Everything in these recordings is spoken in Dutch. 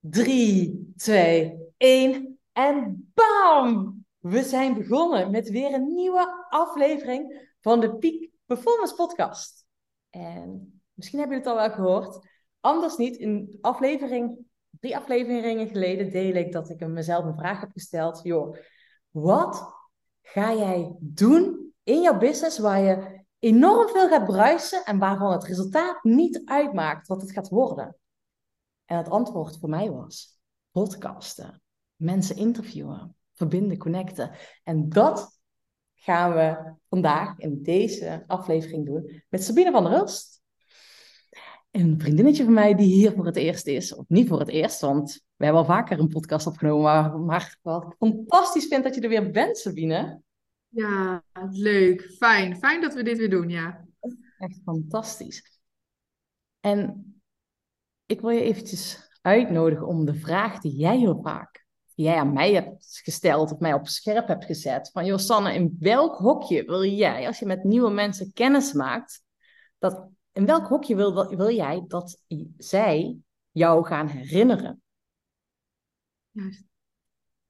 3, 2, 1 en bam! We zijn begonnen met weer een nieuwe aflevering van de Peak Performance Podcast. En misschien hebben jullie het al wel gehoord. Anders niet, in aflevering, drie afleveringen geleden deel ik dat ik mezelf een vraag heb gesteld. Joh, wat ga jij doen in jouw business waar je enorm veel gaat bruisen en waarvan het resultaat niet uitmaakt wat het gaat worden? En het antwoord voor mij was podcasten, mensen interviewen, verbinden, connecten. En dat gaan we vandaag in deze aflevering doen met Sabine van der Rust. Een vriendinnetje van mij die hier voor het eerst is. Of niet voor het eerst, want we hebben al vaker een podcast opgenomen. Maar, maar wat ik fantastisch vind dat je er weer bent, Sabine. Ja, leuk. Fijn. Fijn dat we dit weer doen, ja. Echt fantastisch. En ik wil je eventjes uitnodigen om de vraag die jij heel vaak, die jij aan mij hebt gesteld of mij op scherp hebt gezet, van Josanne, in welk hokje wil jij, als je met nieuwe mensen kennis maakt, dat, in welk hokje wil, wil jij dat zij jou gaan herinneren? Juist.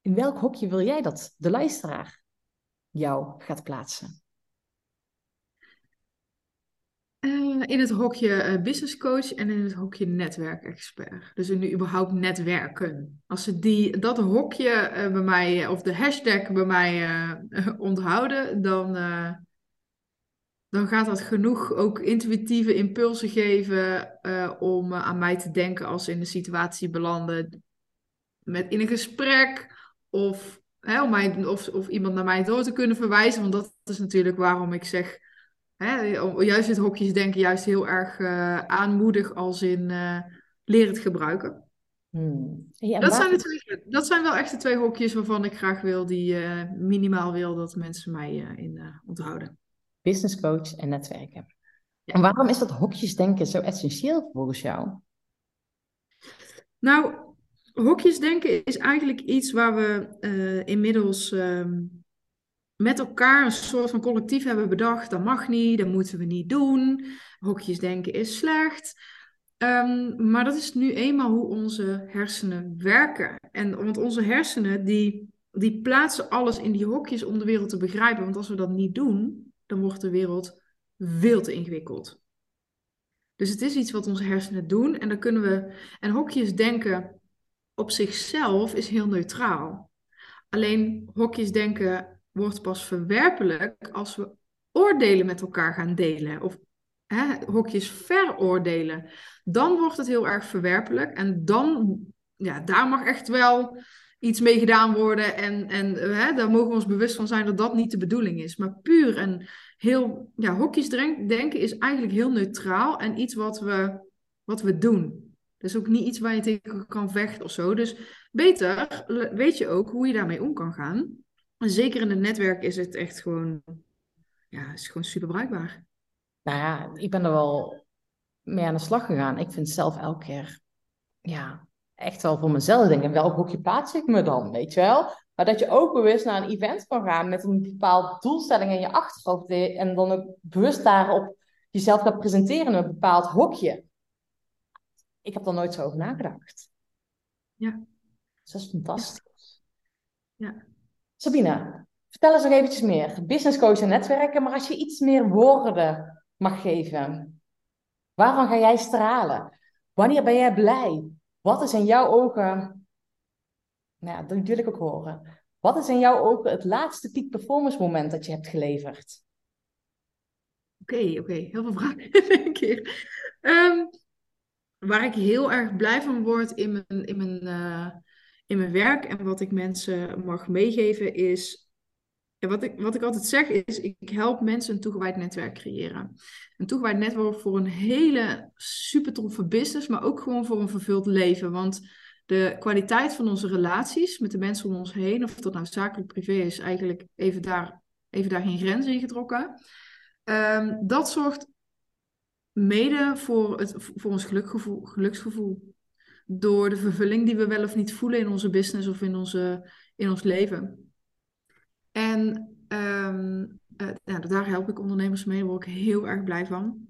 In welk hokje wil jij dat de luisteraar jou gaat plaatsen? Uh, in het hokje uh, business coach en in het hokje netwerkexpert. Dus in überhaupt netwerken. Als ze die, dat hokje uh, bij mij, of de hashtag bij mij onthouden, dan, dan gaat dat genoeg ook intuïtieve impulsen geven om aan mij te denken als ze in de situatie belanden met, in een gesprek of, hè, mij, of, of iemand naar mij door te kunnen verwijzen. Want dat is natuurlijk waarom ik zeg hè, juist het hokjes denken juist heel erg uh, aanmoedig als in uh, leer het gebruiken. Hmm. Ja, dat, zijn de twee, dat zijn wel echt de twee hokjes waarvan ik graag wil, die uh, minimaal wil dat mensen mij in onthouden. Business coach en netwerken. Ja. En waarom is dat hokjesdenken zo essentieel volgens jou? Nou, hokjesdenken is eigenlijk iets waar we inmiddels um, met elkaar een soort van collectief hebben bedacht, dat mag niet, dat moeten we niet doen, hokjes denken is slecht. Um, maar dat is nu eenmaal hoe onze hersenen werken. En want onze hersenen die, die plaatsen alles in die hokjes om de wereld te begrijpen. Want als we dat niet doen, dan wordt de wereld veel te ingewikkeld. Dus het is iets wat onze hersenen doen en dan kunnen we. En hokjes denken op zichzelf is heel neutraal. Alleen hokjes denken wordt pas verwerpelijk als we oordelen met elkaar gaan delen. Of hè, hokjes veroordelen. Dan wordt het heel erg verwerpelijk. En dan, ja, daar mag echt wel iets mee gedaan worden. En, en hè, daar mogen we ons bewust van zijn dat dat niet de bedoeling is. Maar puur en heel, ja, hokjes denken is eigenlijk heel neutraal en iets wat we, wat we doen. Dus ook niet iets waar je tegen kan vechten of zo. Dus beter weet je ook hoe je daarmee om kan gaan. En zeker in het netwerk is het echt gewoon, ja, is gewoon super bruikbaar. Nou ja, ik ben er wel mee aan de slag gegaan. Ik vind zelf elke keer, ja, echt wel voor mezelf denken, welk hoekje plaats ik me dan, weet je wel? Maar dat je ook bewust naar een event kan gaan met een bepaald doelstelling in je achterhoofd en dan ook bewust daarop jezelf gaat presenteren in een bepaald hokje. Ik heb er nooit zo over nagedacht. Ja. Dus dat is fantastisch. ja. Sabine, vertel eens nog eventjes meer. Business coach en netwerken, maar als je iets meer woorden mag geven. Waarvan ga jij stralen? Wanneer ben jij blij? Wat is in jouw ogen... Nou, dat wil ik ook horen. Wat is in jouw ogen het laatste peak performance moment dat je hebt geleverd? Oké, oké. Heel veel vragen in één keer. Ehm, waar ik heel erg blij van word in mijn, in mijn uh, in mijn werk en wat ik mensen mag meegeven is. wat, ik, wat ik altijd zeg is, ik help mensen een toegewijd netwerk creëren. Een toegewijd netwerk voor een hele super toffe business, maar ook gewoon voor een vervuld leven. Want de kwaliteit van onze relaties met de mensen om ons heen, of dat nou zakelijk privé is, eigenlijk even daar, even daar geen grenzen in getrokken. Ehm, dat zorgt mede voor, het, voor ons geluksgevoel door de vervulling die we wel of niet voelen in onze business of in, onze, in ons leven. En um, uh, daar help ik ondernemers mee, daar word ik heel erg blij van.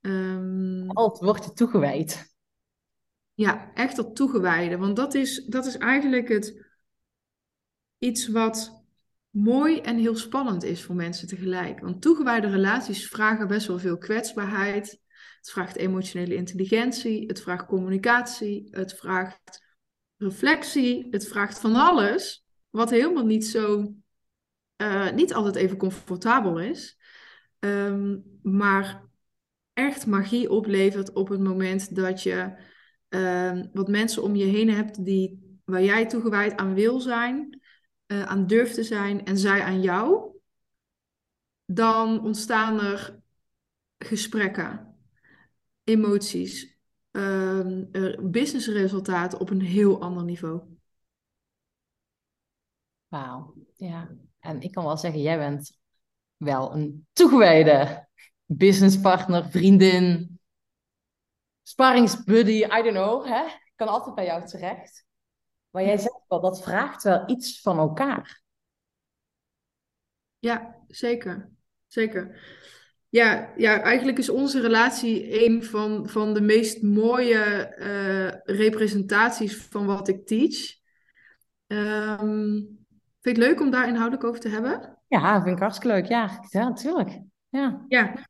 Um, Alt wordt je toegewijd. Ja, echt dat toegewijde. Want dat is, dat is eigenlijk het, iets wat mooi en heel spannend is voor mensen tegelijk. Want toegewijde relaties vragen best wel veel kwetsbaarheid. Het vraagt emotionele intelligentie, het vraagt communicatie, het vraagt reflectie, het vraagt van alles, wat helemaal niet zo, uh, niet altijd even comfortabel is, um, maar echt magie oplevert op het moment dat je uh, wat mensen om je heen hebt die, waar jij toegewijd aan wil zijn, uh, aan durft te zijn en zij aan jou, dan ontstaan er gesprekken, emoties, uh, businessresultaten op een heel ander niveau. Wauw, ja. En ik kan wel zeggen, jij bent wel een toegewijde businesspartner, vriendin, sparringsbuddy, I don't know. Hè? Ik kan altijd bij jou terecht. Maar jij zegt wel, dat vraagt wel iets van elkaar. Ja, zeker. Zeker. Ja, ja, eigenlijk is onze relatie een van, van de meest mooie uh, representaties van wat ik teach. Um, vind je het leuk om daar inhoudelijk over te hebben? Ja, vind ik hartstikke leuk. Ja, ja natuurlijk. Ja. Ja.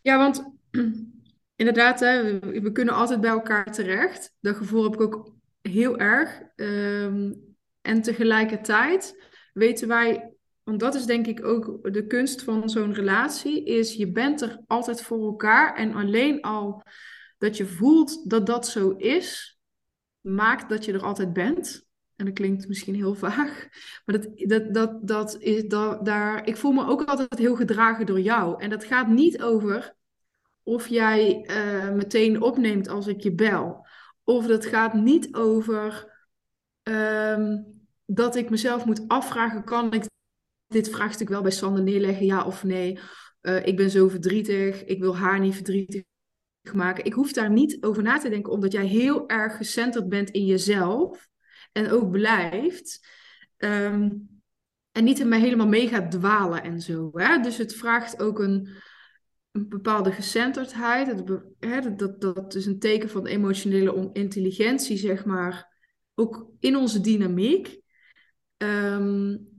ja, want inderdaad, hè, we, we, kunnen altijd bij elkaar terecht. Dat gevoel heb ik ook heel erg. Um, en tegelijkertijd weten wij want dat is denk ik ook de kunst van zo'n relatie, is je bent er altijd voor elkaar en alleen al dat je voelt dat dat zo is, maakt dat je er altijd bent. En dat klinkt misschien heel vaag, maar dat, dat, dat, dat is daar. Ik voel me ook altijd heel gedragen door jou. En dat gaat niet over of jij uh, meteen opneemt als ik je bel. Of dat gaat niet over um, dat ik mezelf moet afvragen: kan ik dit vraagstuk wel bij Sander neerleggen, ja of nee. Uh, ik ben zo verdrietig, ik wil haar niet verdrietig maken. Ik hoef daar niet over na te denken, omdat jij heel erg gecenterd bent in jezelf en ook blijft. Um, en niet mij helemaal mee gaat dwalen en zo. Hè? Dus het vraagt ook een, een bepaalde gecenterdheid. Het, hè, dat, dat is een teken van emotionele intelligentie, zeg maar. Ook in onze dynamiek. Um,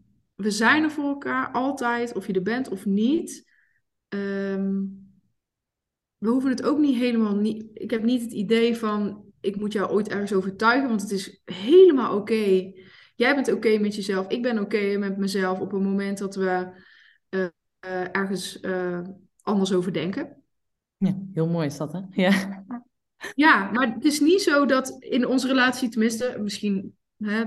we zijn er voor elkaar altijd, of je er bent of niet. Um, we hoeven het ook niet helemaal niet. Ik heb niet het idee van ik moet jou ooit ergens overtuigen, want het is helemaal oké. Jij bent oké met jezelf, ik ben oké met mezelf op het moment dat we uh, ergens uh, anders over denken. Ja, heel mooi is dat, hè? Ja. Ja, maar het is niet zo dat in onze relatie, tenminste, misschien Hè,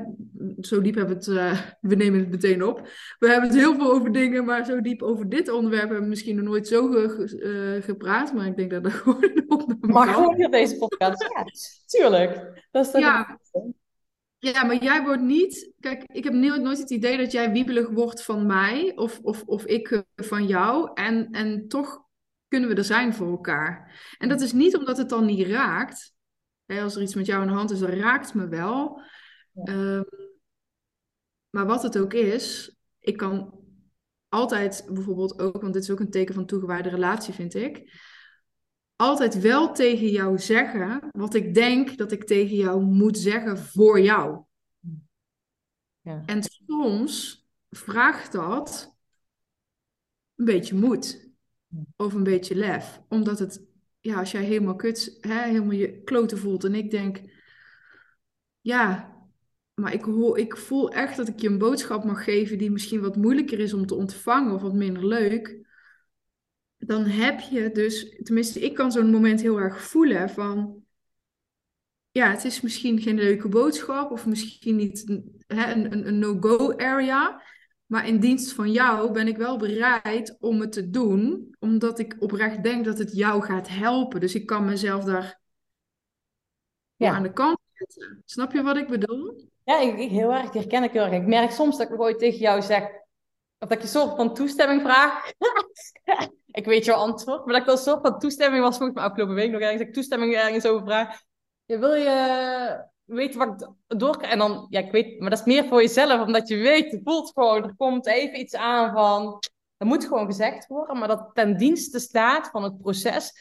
zo diep hebben we het, uh, we nemen het meteen op. We hebben het heel veel over dingen, maar zo diep over dit onderwerp hebben we misschien nog nooit zo ge, uh, gepraat. Maar ik denk dat dat gewoon op Maar gewoon in deze podcast, ja, tuurlijk. Dat is ja. ja, maar jij wordt niet... Kijk, ik heb nooit het idee dat jij wiebelig wordt van mij of, of, of ik eh, van jou. En, en toch kunnen we er zijn voor elkaar. En dat is niet omdat het dan niet raakt. Hè, als er iets met jou aan de hand is, dan raakt het me wel... Ehm, maar wat het ook is, ik kan altijd bijvoorbeeld ook, want dit is ook een teken van toegewijde relatie, vind ik. Altijd wel tegen jou zeggen wat ik denk dat ik tegen jou moet zeggen voor jou. Ja. En soms vraagt dat een beetje moed of een beetje lef. Omdat het, ja, als jij helemaal kut, hè, helemaal je kloten voelt en ik denk, ja, maar ik, hoor, ik voel echt dat ik je een boodschap mag geven die misschien wat moeilijker is om te ontvangen of wat minder leuk. Dan heb je dus, tenminste, ik kan zo'n moment heel erg voelen van, ja, het is misschien geen leuke boodschap of misschien niet hè, een, een, een no-go area. Maar in dienst van jou ben ik wel bereid om het te doen, omdat ik oprecht denk dat het jou gaat helpen. Dus ik kan mezelf daar ja. aan de kant zetten. Snap je wat ik bedoel? Ja, ik, heel erg, herken ik heel erg. Ik merk soms dat ik ooit tegen jou zeg, of dat ik je soort van toestemming vraag. ik weet jouw antwoord, maar dat ik dan soort van toestemming was volgens mij afgelopen week nog ergens, dat ik toestemming ergens over vraag. Je wil je weten wat ik door En dan, ja, ik weet, maar dat is meer voor jezelf, omdat je weet, je voelt gewoon, er komt even iets aan van, dat moet gewoon gezegd worden, maar dat ten dienste staat van het proces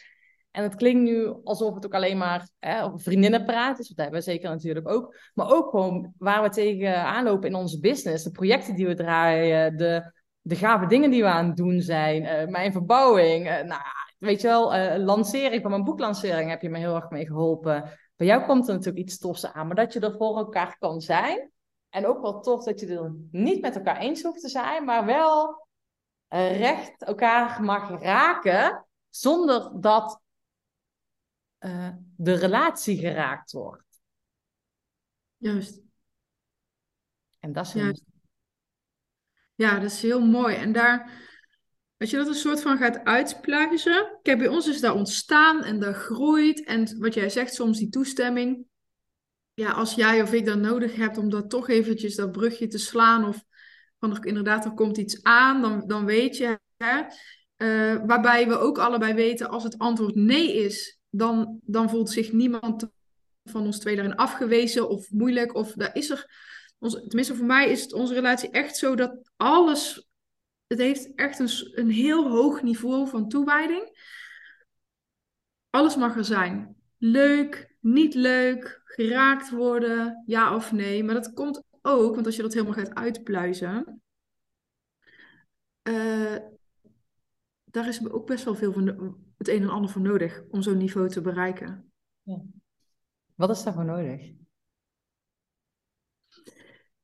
En het klinkt nu alsof het ook alleen maar hè, vriendinnenpraat is. Dat hebben we zeker natuurlijk ook. Maar ook gewoon waar we tegen aanlopen in onze business. De projecten die we draaien. De, de gave dingen die we aan het doen zijn. Uh, mijn verbouwing. Uh, nou, weet je wel, uh, lancering van mijn boeklancering heb je me heel erg mee geholpen. Bij jou komt er natuurlijk iets tofs aan. Maar dat je er voor elkaar kan zijn. En ook wel tof dat je er niet met elkaar eens hoeft te zijn. Maar wel recht elkaar mag raken. Zonder dat uh, de relatie geraakt wordt. Juist. En dat is heel ja. ja, dat is heel mooi. En daar, als je dat een soort van gaat uitpluizen. Kijk, bij ons is dat ontstaan en dat groeit. En wat jij zegt, soms die toestemming. Ja, als jij of ik dat nodig hebt om dat toch eventjes dat brugje te slaan. Of van inderdaad, er komt iets aan, dan, dan weet je. Hè? Uh, waarbij we ook allebei weten, als het antwoord nee is, dan, voelt zich niemand van ons twee daarin afgewezen of moeilijk. Of daar is er, tenminste voor mij is het onze relatie echt zo dat alles, het heeft echt een, een heel hoog niveau van toewijding. Alles mag er zijn. Leuk, niet leuk, geraakt worden, ja of nee. Maar dat komt ook, want als je dat helemaal gaat uitpluizen, uh, daar is ook best wel veel van het een en ander voor nodig om zo'n niveau te bereiken. Ja. Wat is daarvoor nodig?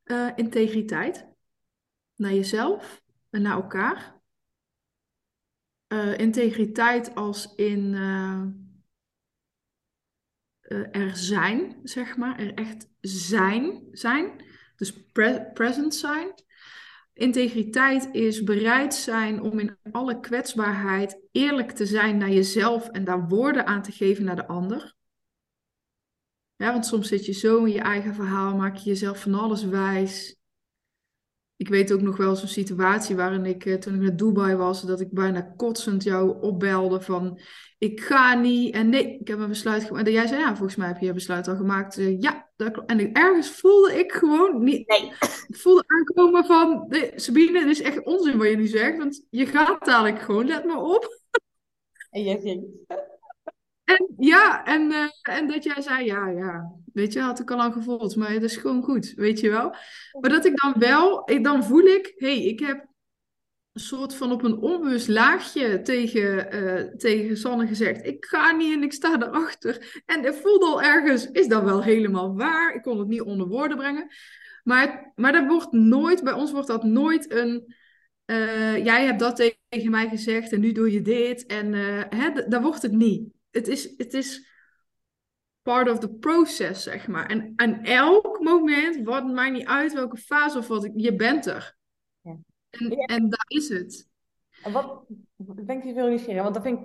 Uh, integriteit naar jezelf en naar elkaar. Uh, integriteit als in uh, er zijn, zeg maar, er echt zijn, zijn. Dus pre present zijn. Integriteit is bereid zijn om in alle kwetsbaarheid eerlijk te zijn naar jezelf en daar woorden aan te geven naar de ander. Ja, want soms zit je zo in je eigen verhaal, maak je jezelf van alles wijs. Ik weet ook nog wel zo'n situatie waarin ik, eh, toen ik naar Dubai was, dat ik bijna kotsend jou opbelde van ik ga niet en nee, ik heb een besluit gemaakt. En jij zei ja, volgens mij heb je je besluit al gemaakt. Uh, ja, dat klopt. En ergens voelde ik gewoon niet, nee. ik voelde aankomen van nee, Sabine, dit is echt onzin wat je nu zegt, want je gaat dadelijk gewoon, let maar op. En jij ging. En ja, en, uh, en dat jij zei, ja, ja, weet je, had ik al lang gevoeld, maar het is gewoon goed, weet je wel. Maar dat ik dan wel, ik, dan voel ik, hé, hey, ik heb een soort van op een onbewust laagje tegen, uh, tegen Sanne gezegd, ik ga niet en ik sta erachter. En ik voelde al ergens, is dat wel helemaal waar? Ik kon het niet onder woorden brengen. Maar, maar dat wordt nooit, bij ons wordt dat nooit een, uh, jij hebt dat tegen mij gezegd en nu doe je dit. En hè, daar wordt het niet het is, het is part of the process, zeg maar. En aan elk moment, wat maakt niet uit welke fase of wat, je bent er. Ja. En, en daar is het. En wat, denk je veel nieuwsgierig, want dat vind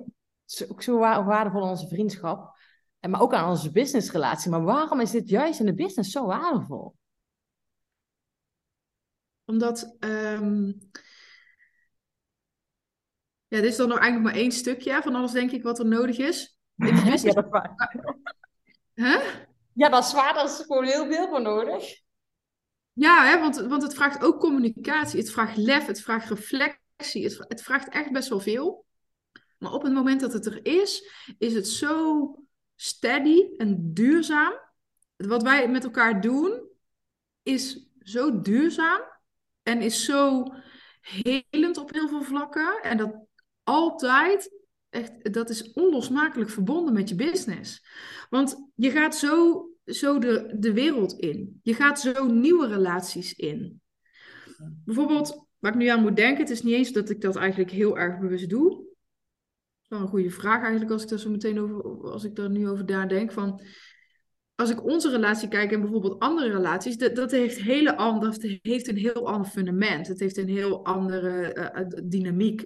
ik ook zo waardevol aan onze vriendschap. En maar ook aan onze businessrelatie. Maar waarom is dit juist in de business zo waardevol? Omdat um, ja, dit is dan nog eigenlijk maar één stukje van alles, denk ik, wat er nodig is. Ja, dat is waar. Huh? Ja, dat is waar. Daar is gewoon heel veel voor nodig. Ja, hè, want, want het vraagt ook communicatie. Het vraagt lef, het vraagt reflectie. Het, het vraagt echt best wel veel. Maar op het moment dat het er is, is het zo steady en duurzaam. Wat wij met elkaar doen, is zo duurzaam en is zo helend op heel veel vlakken. En dat altijd echt, dat is onlosmakelijk verbonden met je business. Want je gaat zo, zo de, de wereld in. Je gaat zo nieuwe relaties in. Bijvoorbeeld, waar ik nu aan moet denken, het is niet eens dat ik dat eigenlijk heel erg bewust doe. Dat is wel een goede vraag eigenlijk als ik daar zo meteen over, als ik daar nu over nadenk. Van, als ik onze relatie kijk en bijvoorbeeld andere relaties, dat, dat heeft, hele heeft een heel ander fundament. Het heeft een heel andere uh, dynamiek.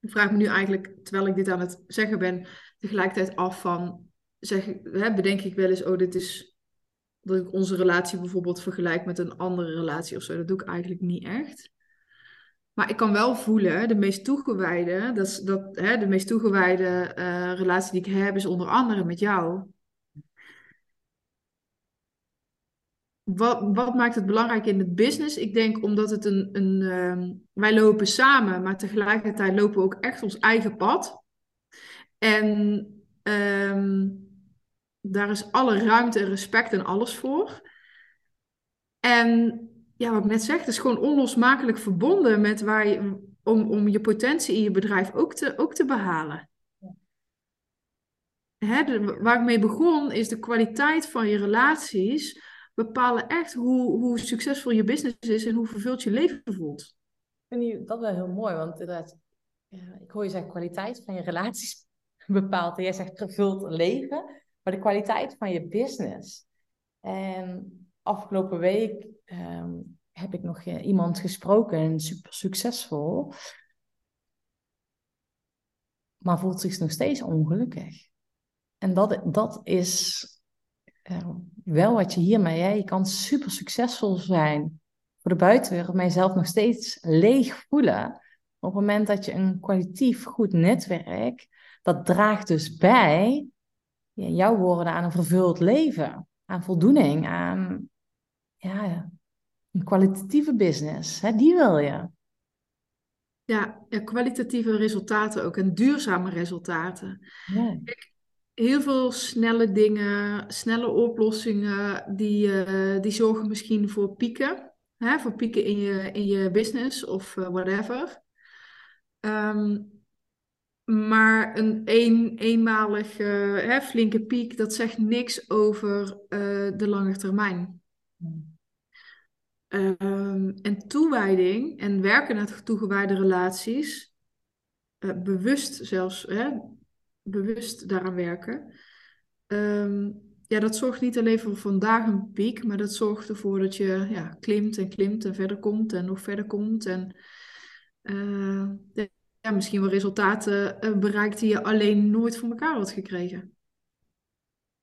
Ik vraag me nu eigenlijk, terwijl ik dit aan het zeggen ben, tegelijkertijd af van, zeg, hè, bedenk ik wel eens, oh, dit is dat ik onze relatie bijvoorbeeld vergelijk met een andere relatie of zo. Dat doe ik eigenlijk niet echt. Maar ik kan wel voelen, de meest toegewijde, dat, dat, hè, de meest toegewijde uh, relatie die ik heb, is onder andere met jou. Wat, wat maakt het belangrijk in de business? Ik denk omdat het een. een uh, wij lopen samen, maar tegelijkertijd lopen we ook echt ons eigen pad. En ehm, daar is alle ruimte en respect en alles voor. En ja, wat ik net zeg, het is gewoon onlosmakelijk verbonden met waar je, om, om je potentie in je bedrijf ook te, ook te behalen. Hè, waar ik mee begon, is de kwaliteit van je relaties bepalen echt hoe, hoe succesvol je business is en hoe vervuld je leven voelt. Ik vind dat wel heel mooi, want inderdaad, ik hoor je zeggen kwaliteit van je relaties bepaalt. En jij zegt vervuld leven, maar de kwaliteit van je business. En afgelopen week ehm, heb ik nog uh, iemand gesproken, super succesvol, maar voelt zich nog steeds ongelukkig. En dat, dat is uh, wel wat je hiermee, hè? je kan super succesvol zijn voor de buitenwereld, maar jezelf nog steeds leeg voelen. Op het moment dat je een kwalitatief goed netwerk, dat draagt dus bij, in jouw woorden, aan een vervuld leven, aan voldoening, aan ja, een kwalitatieve business. Hè? Die wil je. Ja, kwalitatieve resultaten ook en duurzame resultaten. Ja. Kijk, heel veel snelle dingen, snelle oplossingen, die, uh, die zorgen misschien voor pieken. Hè? Voor pieken in je, in je business of uh, whatever. Um, maar een, een eenmalige hè, flinke piek, dat zegt niks over uh, de lange termijn. Um, en toewijding en werken naar toegewijde relaties, bewust zelfs, hè, bewust daaraan werken. Um, ja, dat zorgt niet alleen voor vandaag een piek, maar dat zorgt ervoor dat je ja, klimt en klimt en verder komt en nog verder komt. En ja, misschien wel resultaten uh, bereikt die je alleen nooit voor elkaar had gekregen.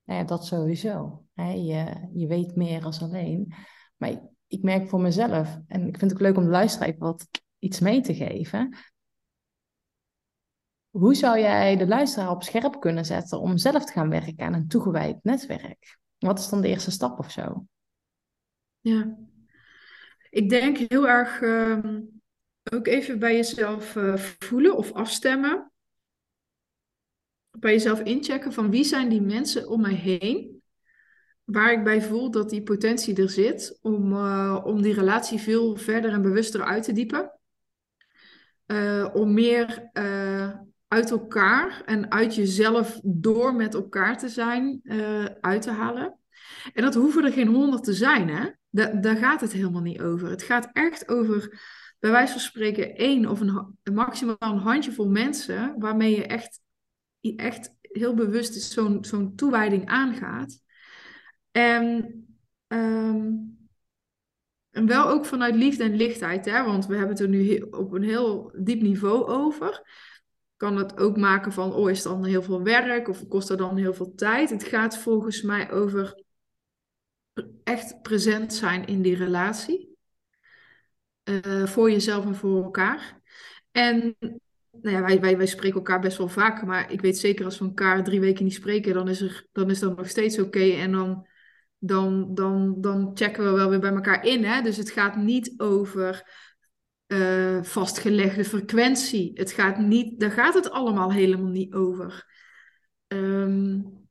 Nou ja, dat sowieso. Je, je weet meer als alleen. Maar ik, merk voor mezelf, en ik vind het ook leuk om de luisteraar wat iets mee te geven. Hoe zou jij de luisteraar op scherp kunnen zetten om zelf te gaan werken aan een toegewijd netwerk? Wat is dan de eerste stap of zo? Ja, ik denk heel erg ehm, ook even bij jezelf uh, voelen of afstemmen. Bij jezelf inchecken van wie zijn die mensen om mij heen. Waar ik bij voel dat die potentie er zit om, uh, om die relatie veel verder en bewuster uit te diepen. Uh, om meer uit elkaar en uit jezelf door met elkaar te zijn uit te halen. En dat hoeven er geen honderd te zijn, hè? Da daar gaat het helemaal niet over. Het gaat echt over bij wijze van spreken één of een, maximaal een handjevol mensen waarmee je echt, echt heel bewust zo'n zo'n toewijding aangaat. En, ehm, en wel ook vanuit liefde en lichtheid, hè? want we hebben het er nu op een heel diep niveau over. Kan het ook maken van, oh, is het dan heel veel werk of kost er dan heel veel tijd? Het gaat volgens mij over echt present zijn in die relatie. Eh, voor jezelf en voor elkaar. En nou ja, wij, wij, wij spreken elkaar best wel vaak, maar ik weet zeker als we elkaar drie weken niet spreken, dan is, er, dan is dat nog steeds oké. En dan, dan, dan, dan checken we wel weer bij elkaar in. Hè? Dus het gaat niet over uh, vastgelegde frequentie. Het gaat niet, daar gaat het allemaal helemaal niet over. Um,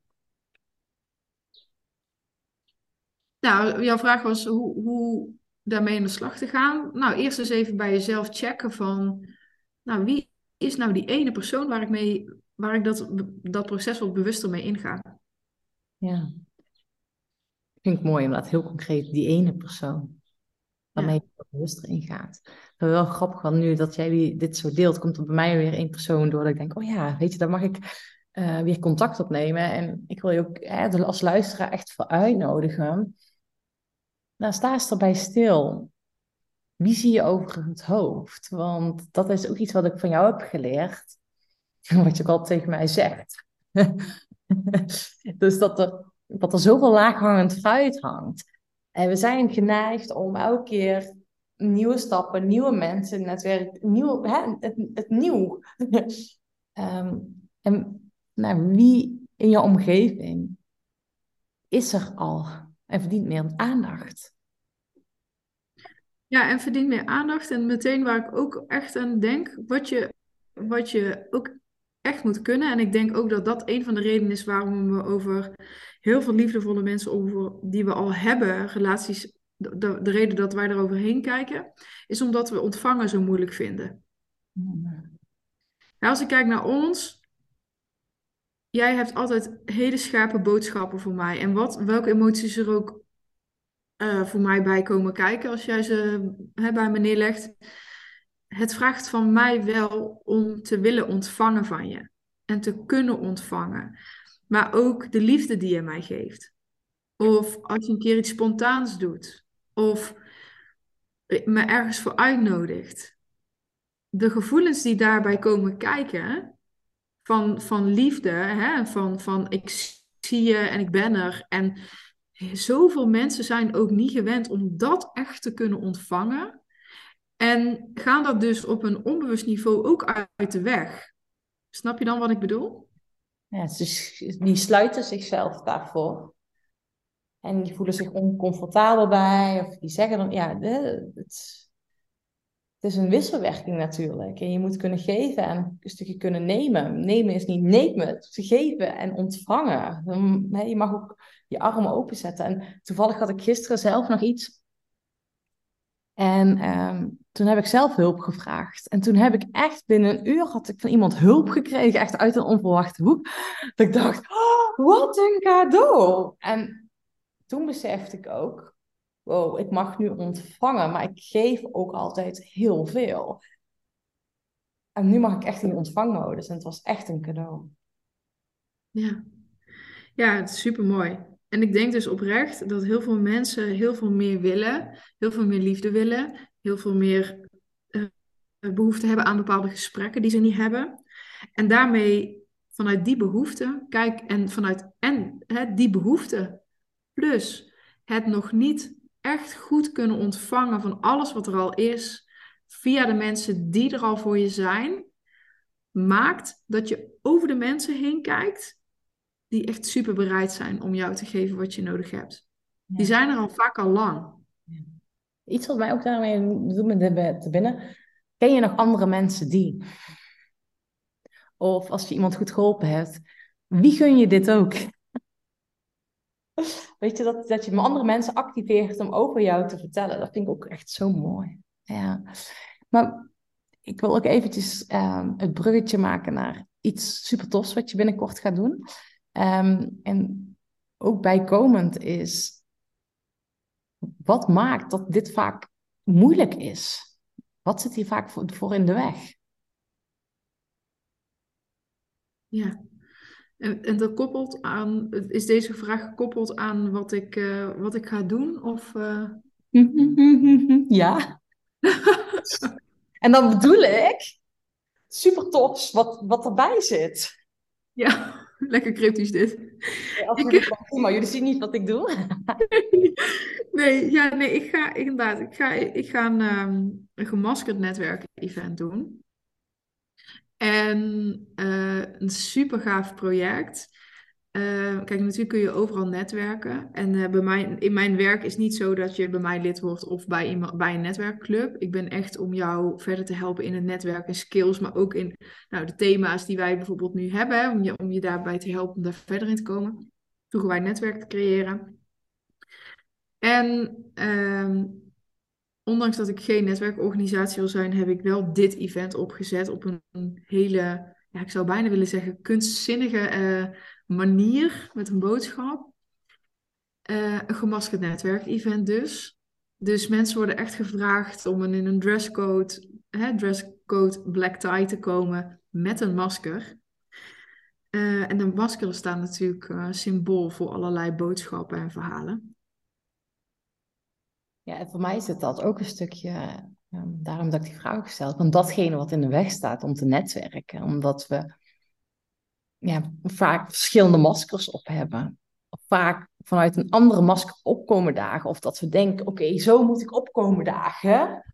nou, jouw vraag was hoe, hoe, daarmee aan de slag te gaan? Nou, eerst eens even bij jezelf checken van, nou, wie is nou die ene persoon waar ik, mee, waar ik dat, dat proces wat bewuster mee inga? Ja. Ik vind het mooi, omdat heel concreet die ene persoon waarmee je bewuster ingaat. Maar wel grappig, want nu dat jij dit zo deelt, komt er bij mij weer één persoon door dat ik denk, oh ja, weet je, daar mag ik uh, weer contact opnemen. En ik wil je ook als luisteraar echt voor uitnodigen nou, sta eens erbij stil. Wie zie je over het hoofd? Want dat is ook iets wat ik van jou heb geleerd. Wat je ook altijd tegen mij zegt. dus dat er, dat er zoveel laaghangend fruit hangt. En we zijn geneigd om elke keer nieuwe stappen, nieuwe mensen, netwerk, nieuw, hè, het, het nieuw. um, en nou, wie in je omgeving is er al en verdient meer aandacht. Ja, en verdient meer aandacht. En meteen waar ik ook echt aan denk, wat je, wat je ook echt moet kunnen. En ik denk ook dat dat een van de redenen is waarom we over heel veel liefdevolle mensen over, die we al hebben, relaties, de, de, reden dat wij eroverheen kijken, is omdat we ontvangen zo moeilijk vinden. als ik kijk naar ons, jij hebt altijd hele scherpe boodschappen voor mij. En wat, welke emoties er ook uh, voor mij bij komen kijken als jij ze hè, bij me neerlegt. Het vraagt van mij wel om te willen ontvangen van je en te kunnen ontvangen. Maar ook de liefde die je mij geeft. Of als je een keer iets spontaans doet. Of me ergens voor uitnodigt. De gevoelens die daarbij komen kijken, van, van liefde, hè, van, van ik zie je en ik ben er. En zoveel mensen zijn ook niet gewend om dat echt te kunnen ontvangen. En gaan dat dus op een onbewust niveau ook uit de weg. Snap je dan wat ik bedoel? Ja, dus die sluiten zichzelf daarvoor. En die voelen zich oncomfortabel bij. Of die zeggen dan, ja, het, het is een wisselwerking natuurlijk. En je moet kunnen geven en een stukje kunnen nemen. Nemen is niet nemen, te geven en ontvangen. Je mag ook je armen openzetten. En toevallig had ik gisteren zelf nog iets. En ehm, toen heb ik zelf hulp gevraagd. En toen heb ik echt binnen een uur had ik van iemand hulp gekregen, echt uit een onverwachte hoek. Dat ik dacht, oh, wat een cadeau! En toen besefte ik ook, wow, ik mag nu ontvangen, maar ik geef ook altijd heel veel. En nu mag ik echt in de ontvangmodus. En het was echt een cadeau. Ja, ja het is super mooi. En ik denk dus oprecht dat heel veel mensen heel veel meer willen, heel veel meer liefde willen, heel veel meer uh, behoefte hebben aan bepaalde gesprekken die ze niet hebben. En daarmee vanuit die behoefte, kijk, en vanuit en hè, die behoefte, plus het nog niet echt goed kunnen ontvangen van alles wat er al is, via de mensen die er al voor je zijn, maakt dat je over de mensen heen kijkt die echt super bereid zijn om jou te geven wat je nodig hebt. Die zijn er al vaak al lang. Iets wat mij ook daarmee doet met te binnen. Ken je nog andere mensen die? Of als je iemand goed geholpen hebt, wie gun je dit ook? Weet je, dat, dat je andere mensen activeert om over jou te vertellen. Dat vind ik ook echt zo mooi. Ja. Maar ik wil ook eventjes uh, het bruggetje maken naar iets super tofs wat je binnenkort gaat doen. Ehm, en ook bijkomend is, wat maakt dat dit vaak moeilijk is? Wat zit hier vaak voor, in de weg? Ja, en, en dat koppelt aan, is deze vraag gekoppeld aan wat ik, uh, wat ik ga doen? Of, uh... ja. en dan bedoel ik super tof wat, wat erbij zit. Ja. Lekker cryptisch dit. ik... maar jullie zien niet wat ik doe. nee, ja, nee, ik ga inderdaad, ik ga, ik ga een, um, een gemaskerd netwerk-event doen. En uh, een super gaaf project. Uh, kijk, natuurlijk kun je overal netwerken. En uh, bij mij, in mijn werk is niet zo dat je bij mij lid wordt of bij, iemand, bij een netwerkclub. Ik ben echt om jou verder te helpen in het netwerk en skills, maar ook in nou, de thema's die wij bijvoorbeeld nu hebben, om je, om je daarbij te helpen om daar verder in te komen. Vroegen wij netwerk te creëren. En uh, ondanks dat ik geen netwerkorganisatie wil zijn, heb ik wel dit event opgezet op een, een hele, ja, ik zou bijna willen zeggen, kunstzinnige eh, manier met een boodschap. Uh, een gemaskerd netwerk-event dus. Dus mensen worden echt gevraagd om in een dresscode, dresscode black tie te komen met een masker. Uh, en de maskeren staan natuurlijk uh, symbool voor allerlei boodschappen en verhalen. Ja, en voor mij is het dat ook een stukje, um, daarom dat ik die vraag gesteld, van datgene wat in de weg staat om te netwerken. Omdat we ja, vaak verschillende maskers op hebben. Vaak vanuit een andere masker opkomen dagen. Of dat we denken, oké, zo moet ik opkomen dagen.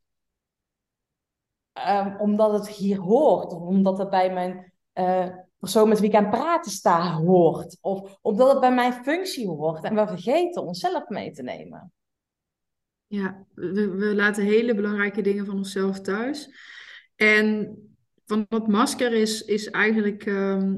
Um, omdat het hier hoort. Of omdat het bij mijn uh, persoon met wie ik aan praten sta hoort. Of omdat het bij mijn functie hoort. En we vergeten onszelf mee te nemen. Ja, we, we laten hele belangrijke dingen van onszelf thuis. En van dat masker is, is eigenlijk, ehm,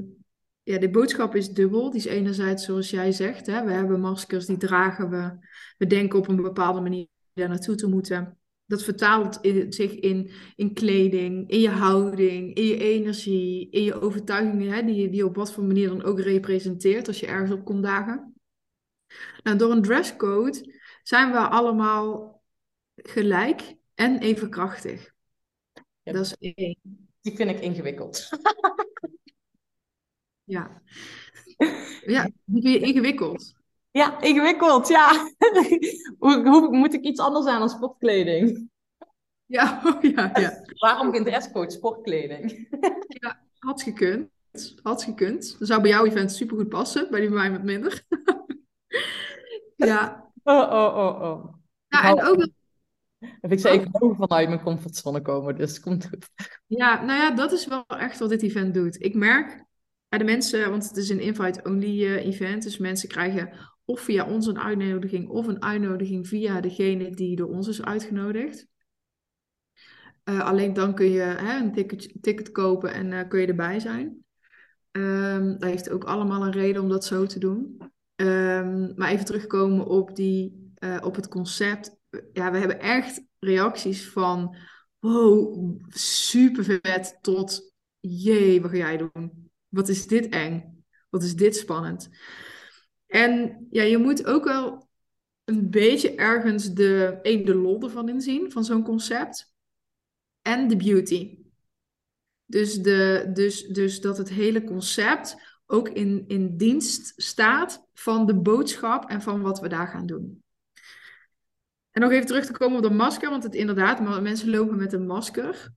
ja, de boodschap is dubbel. Die is enerzijds, zoals jij zegt, hè, we hebben maskers, die dragen we. We denken op een bepaalde manier daar naartoe te moeten. Dat vertaalt zich in, in kleding, in je houding, in je energie, in je overtuigingen, hè, die, die je op wat voor manier dan ook representeert als je ergens op komt dagen. Nou, door een dresscode zijn we allemaal gelijk en even krachtig. Dat is één. Die vind ik ingewikkeld. ja. Ja, die vind je ingewikkeld. Ja, ingewikkeld, ja. hoe, hoe, moet ik iets anders aan dan sportkleding? Ja, oh, ja, ja. Waarom geen dresscode sportkleding? ja, had gekund. Had gekund. Dat zou bij jouw event supergoed passen, bij die bij mij wat minder. ja. Oh, oh, oh, oh. Ja, en ook... Heb ik zei, ik hou vanuit mijn comfortzone komen, dus het komt goed. Ja, nou ja, dat is wel echt wat dit event doet. Ik merk de mensen, want het is een invite-only uh, event, dus mensen krijgen of via ons een uitnodiging of een uitnodiging via degene die door ons is uitgenodigd. Uh, alleen dan kun je hè, een ticket, ticket kopen en uh, kun je erbij zijn. Um, dat heeft ook allemaal een reden om dat zo te doen. Um, maar even terugkomen op, die, op het concept. Ja, we hebben echt reacties van wow, super vet tot jee, wat ga jij doen? Wat is dit eng? Wat is dit spannend? En ja, je moet ook wel een beetje ergens de, een, de lol ervan inzien, van zo'n concept. En de beauty. Dus, de, dus, dus dat het hele concept ook in, in dienst staat van de boodschap en van wat we daar gaan doen. En nog even terug te komen op de masker, want het inderdaad, mensen lopen met een masker.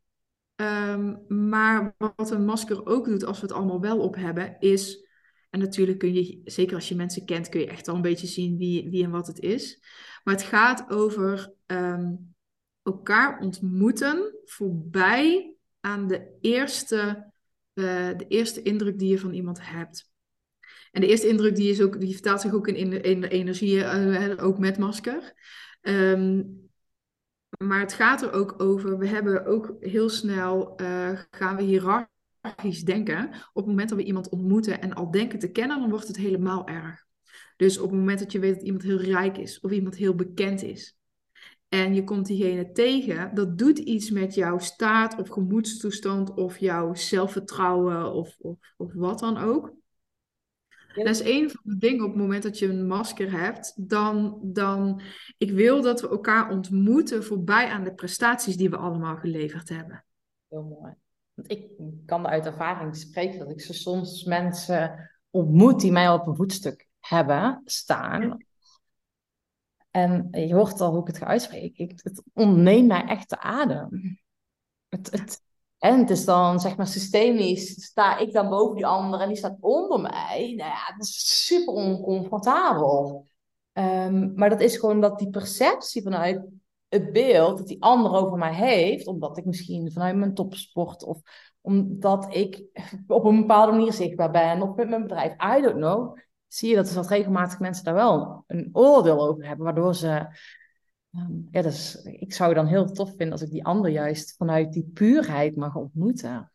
Ehm, maar wat een masker ook doet als we het allemaal wel op hebben, is en natuurlijk kun je, zeker als je mensen kent, kun je echt al een beetje zien wie, wie en wat het is. Maar het gaat over ehm, elkaar ontmoeten voorbij aan de eerste, uh, de eerste indruk die je van iemand hebt. En de eerste indruk die, is ook, die vertaalt zich ook in, in, in energie, uh, ook met masker. Um, maar het gaat er ook over, we hebben ook heel snel, uh, gaan we hierarchisch denken, op het moment dat we iemand ontmoeten en al denken te kennen, dan wordt het helemaal erg. Dus op het moment dat je weet dat iemand heel rijk is of iemand heel bekend is en je komt diegene tegen, dat doet iets met jouw staat of gemoedstoestand of jouw zelfvertrouwen of, of, of wat dan ook. Dat is een van de dingen op het moment dat je een masker hebt, dan, dan ik wil dat we elkaar ontmoeten voorbij aan de prestaties die we allemaal geleverd hebben. Heel mooi. Want ik kan uit ervaring spreken dat ik zo soms mensen ontmoet die mij op een voetstuk hebben staan. En je hoort al hoe ik het ga uitspreken. het ontneemt mij echt de adem. Het, het, en het is dan, zeg maar, systemisch sta ik dan boven die ander en die staat onder mij. Nou ja, dat is super oncomfortabel. Um, maar dat is gewoon dat die perceptie vanuit het beeld dat die ander over mij heeft, omdat ik misschien vanuit mijn topsport of omdat ik op een bepaalde manier zichtbaar ben of met mijn bedrijf, I don't know, zie je dat, dat regelmatig mensen daar wel een oordeel over hebben, waardoor ze, um, ja, dus ik zou dan heel tof vinden als ik die ander juist vanuit die puurheid mag ontmoeten.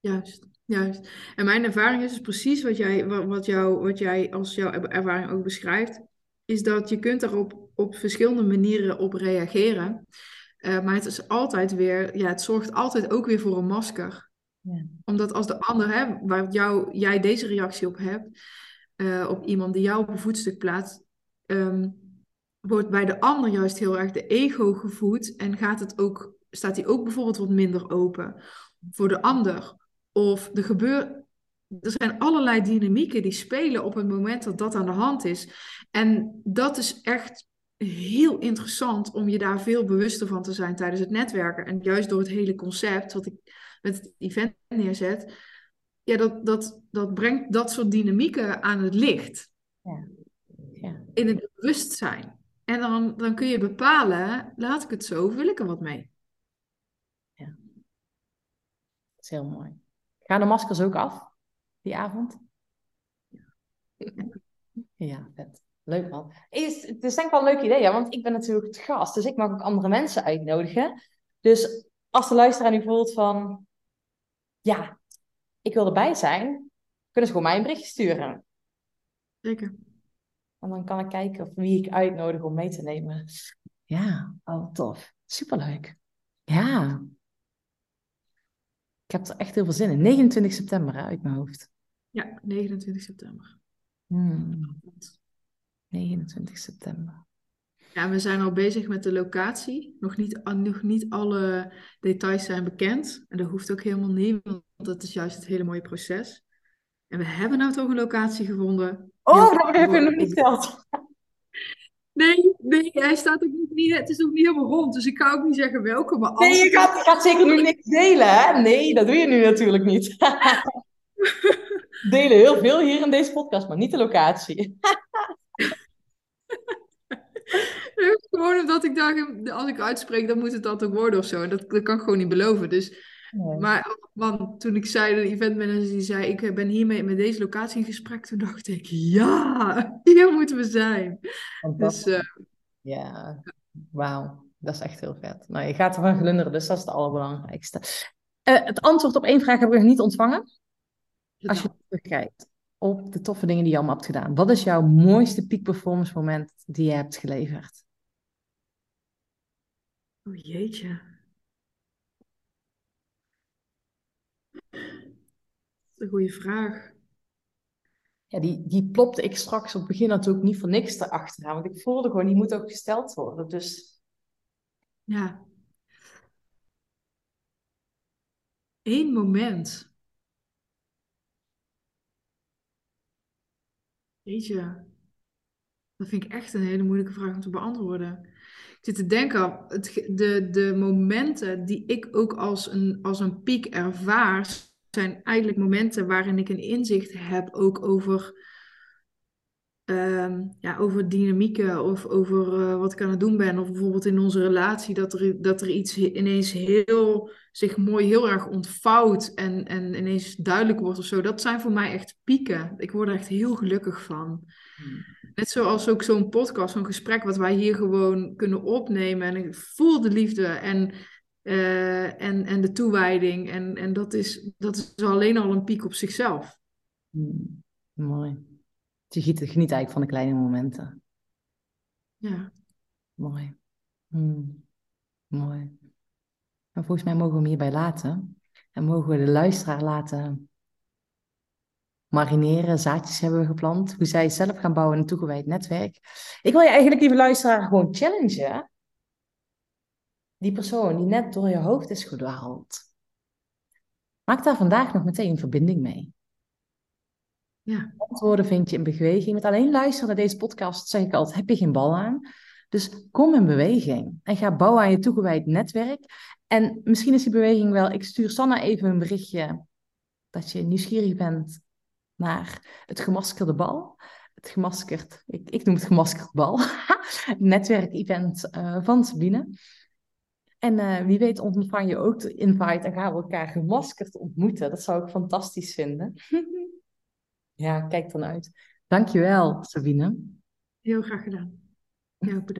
Juist. Juist. En mijn ervaring is dus precies wat jij, wat, jou, wat jij als jouw ervaring ook beschrijft, is dat je kunt daarop op verschillende manieren op reageren. Uh, maar het is altijd weer, ja, het zorgt altijd ook weer voor een masker. Ja. Omdat als de ander, hè, waar jou, jij deze reactie op hebt, uh, op iemand die jou op een voetstuk plaatst, um, wordt bij de ander juist heel erg de ego gevoed en gaat het ook, staat hij ook bijvoorbeeld wat minder open voor de ander. Of er gebeurt, er zijn allerlei dynamieken die spelen op het moment dat dat aan de hand is. En dat is echt heel interessant om je daar veel bewuster van te zijn tijdens het netwerken. En juist door het hele concept wat ik met het event neerzet, ja, dat, dat, dat brengt dat soort dynamieken aan het licht. Ja. Ja. In het bewustzijn. En dan, dan kun je bepalen, laat ik het zo, wil ik er wat mee. Ja. Dat is heel mooi. Gaan de maskers ook af, die avond? Ja, vet. Leuk man. Is, het is denk ik wel een leuk idee, ja, want ik ben natuurlijk het gast, dus ik mag ook andere mensen uitnodigen. Dus als de luisteraar nu voelt van, ja, ik wil erbij zijn, kunnen ze gewoon mij een berichtje sturen. Zeker. En dan kan ik kijken of wie ik uitnodig om mee te nemen. Ja, oh tof. Superleuk. Ja. Ik heb er echt heel veel zin in. 29 september hè, uit mijn hoofd. Ja, 29 september. Hmm. 29 september. Ja, we zijn al bezig met de locatie. Nog niet, nog niet alle details zijn bekend. En dat hoeft ook helemaal niet, want dat is juist het hele mooie proces. En we hebben nou toch een locatie gevonden. Oh, dat heb je nog niet verteld. Nee, nee, hij staat ook niet, het is ook niet helemaal rond, dus ik kan ook niet zeggen welke. Maar Nee, je gaat, je gaat zeker nu niks delen, hè? Nee, dat doe je nu natuurlijk niet. delen heel veel hier in deze podcast, maar niet de locatie. gewoon omdat ik dacht, als ik uitspreek, dan moet het dat ook worden of zo. Dat, dat kan ik gewoon niet beloven. Dus, Maar want toen ik zei, de eventmanager die zei, ik ben hiermee met deze locatie in gesprek, toen dacht ik, ja, hier moeten we zijn. Dus, uh, ja, wauw. Dat is echt heel vet. Nou, je gaat ervan glunderen, dus dat is het allerbelangrijkste. Uh, het antwoord op één vraag heb ik nog niet ontvangen. Als je terugkijkt op de toffe dingen die je allemaal hebt gedaan. Wat is jouw mooiste peak performance moment die je hebt geleverd? Oh jeetje. Dat is een goede vraag. Ja, die, die plopte ik straks op het begin natuurlijk niet voor niks erachteraan. Want ik voelde gewoon, die moet ook gesteld worden. Dus... Ja. Eén moment. Jeetje. Dat vind ik echt een hele moeilijke vraag om te beantwoorden. Ik zit te denken, het, de, de momenten die ik ook als een, als een piek ervaar, zijn eigenlijk momenten waarin ik een inzicht heb ook over, um, ja, over dynamieken of over uh, wat ik aan het doen ben. Of bijvoorbeeld in onze relatie dat er, dat er iets ineens heel, zich mooi heel erg ontvouwt en, en ineens duidelijk wordt of zo. Dat zijn voor mij echt pieken. Ik word er echt heel gelukkig van. Hmm. Net zoals ook zo'n podcast, zo'n gesprek wat wij hier gewoon kunnen opnemen. En ik voel de liefde en, uh, en, en de toewijding. En, en dat, is, dat is alleen al een piek op zichzelf. Hmm, mooi. Je geniet, eigenlijk van de kleine momenten. Ja. Mooi. Hmm, mooi. En volgens mij mogen we hem hierbij laten. En mogen we de luisteraar laten marineren, zaadjes hebben we geplant. Hoe zij zelf gaan bouwen in een toegewijd netwerk. Ik wil je eigenlijk, lieve luisteraar, gewoon challengen. Die persoon die net door je hoofd is gedwaald. Maak daar vandaag nog meteen een verbinding mee. Ja. Antwoorden vind je in beweging. Met alleen luisteren naar deze podcast zeg ik altijd, heb je geen bal aan. Dus kom in beweging en ga bouwen aan je toegewijd netwerk. En misschien is die beweging wel, ik stuur Sanna even een berichtje dat je nieuwsgierig bent naar het gemaskerde bal. Het gemaskerd, ik, ik noem het gemaskerd bal. Netwerkevent uh, van Sabine. En uh, wie weet ontvang je ook de invite en gaan we elkaar gemaskerd ontmoeten. Dat zou ik fantastisch vinden. ja, kijk dan uit. Dankjewel, Sabine. Heel graag gedaan. Ja, bedankt.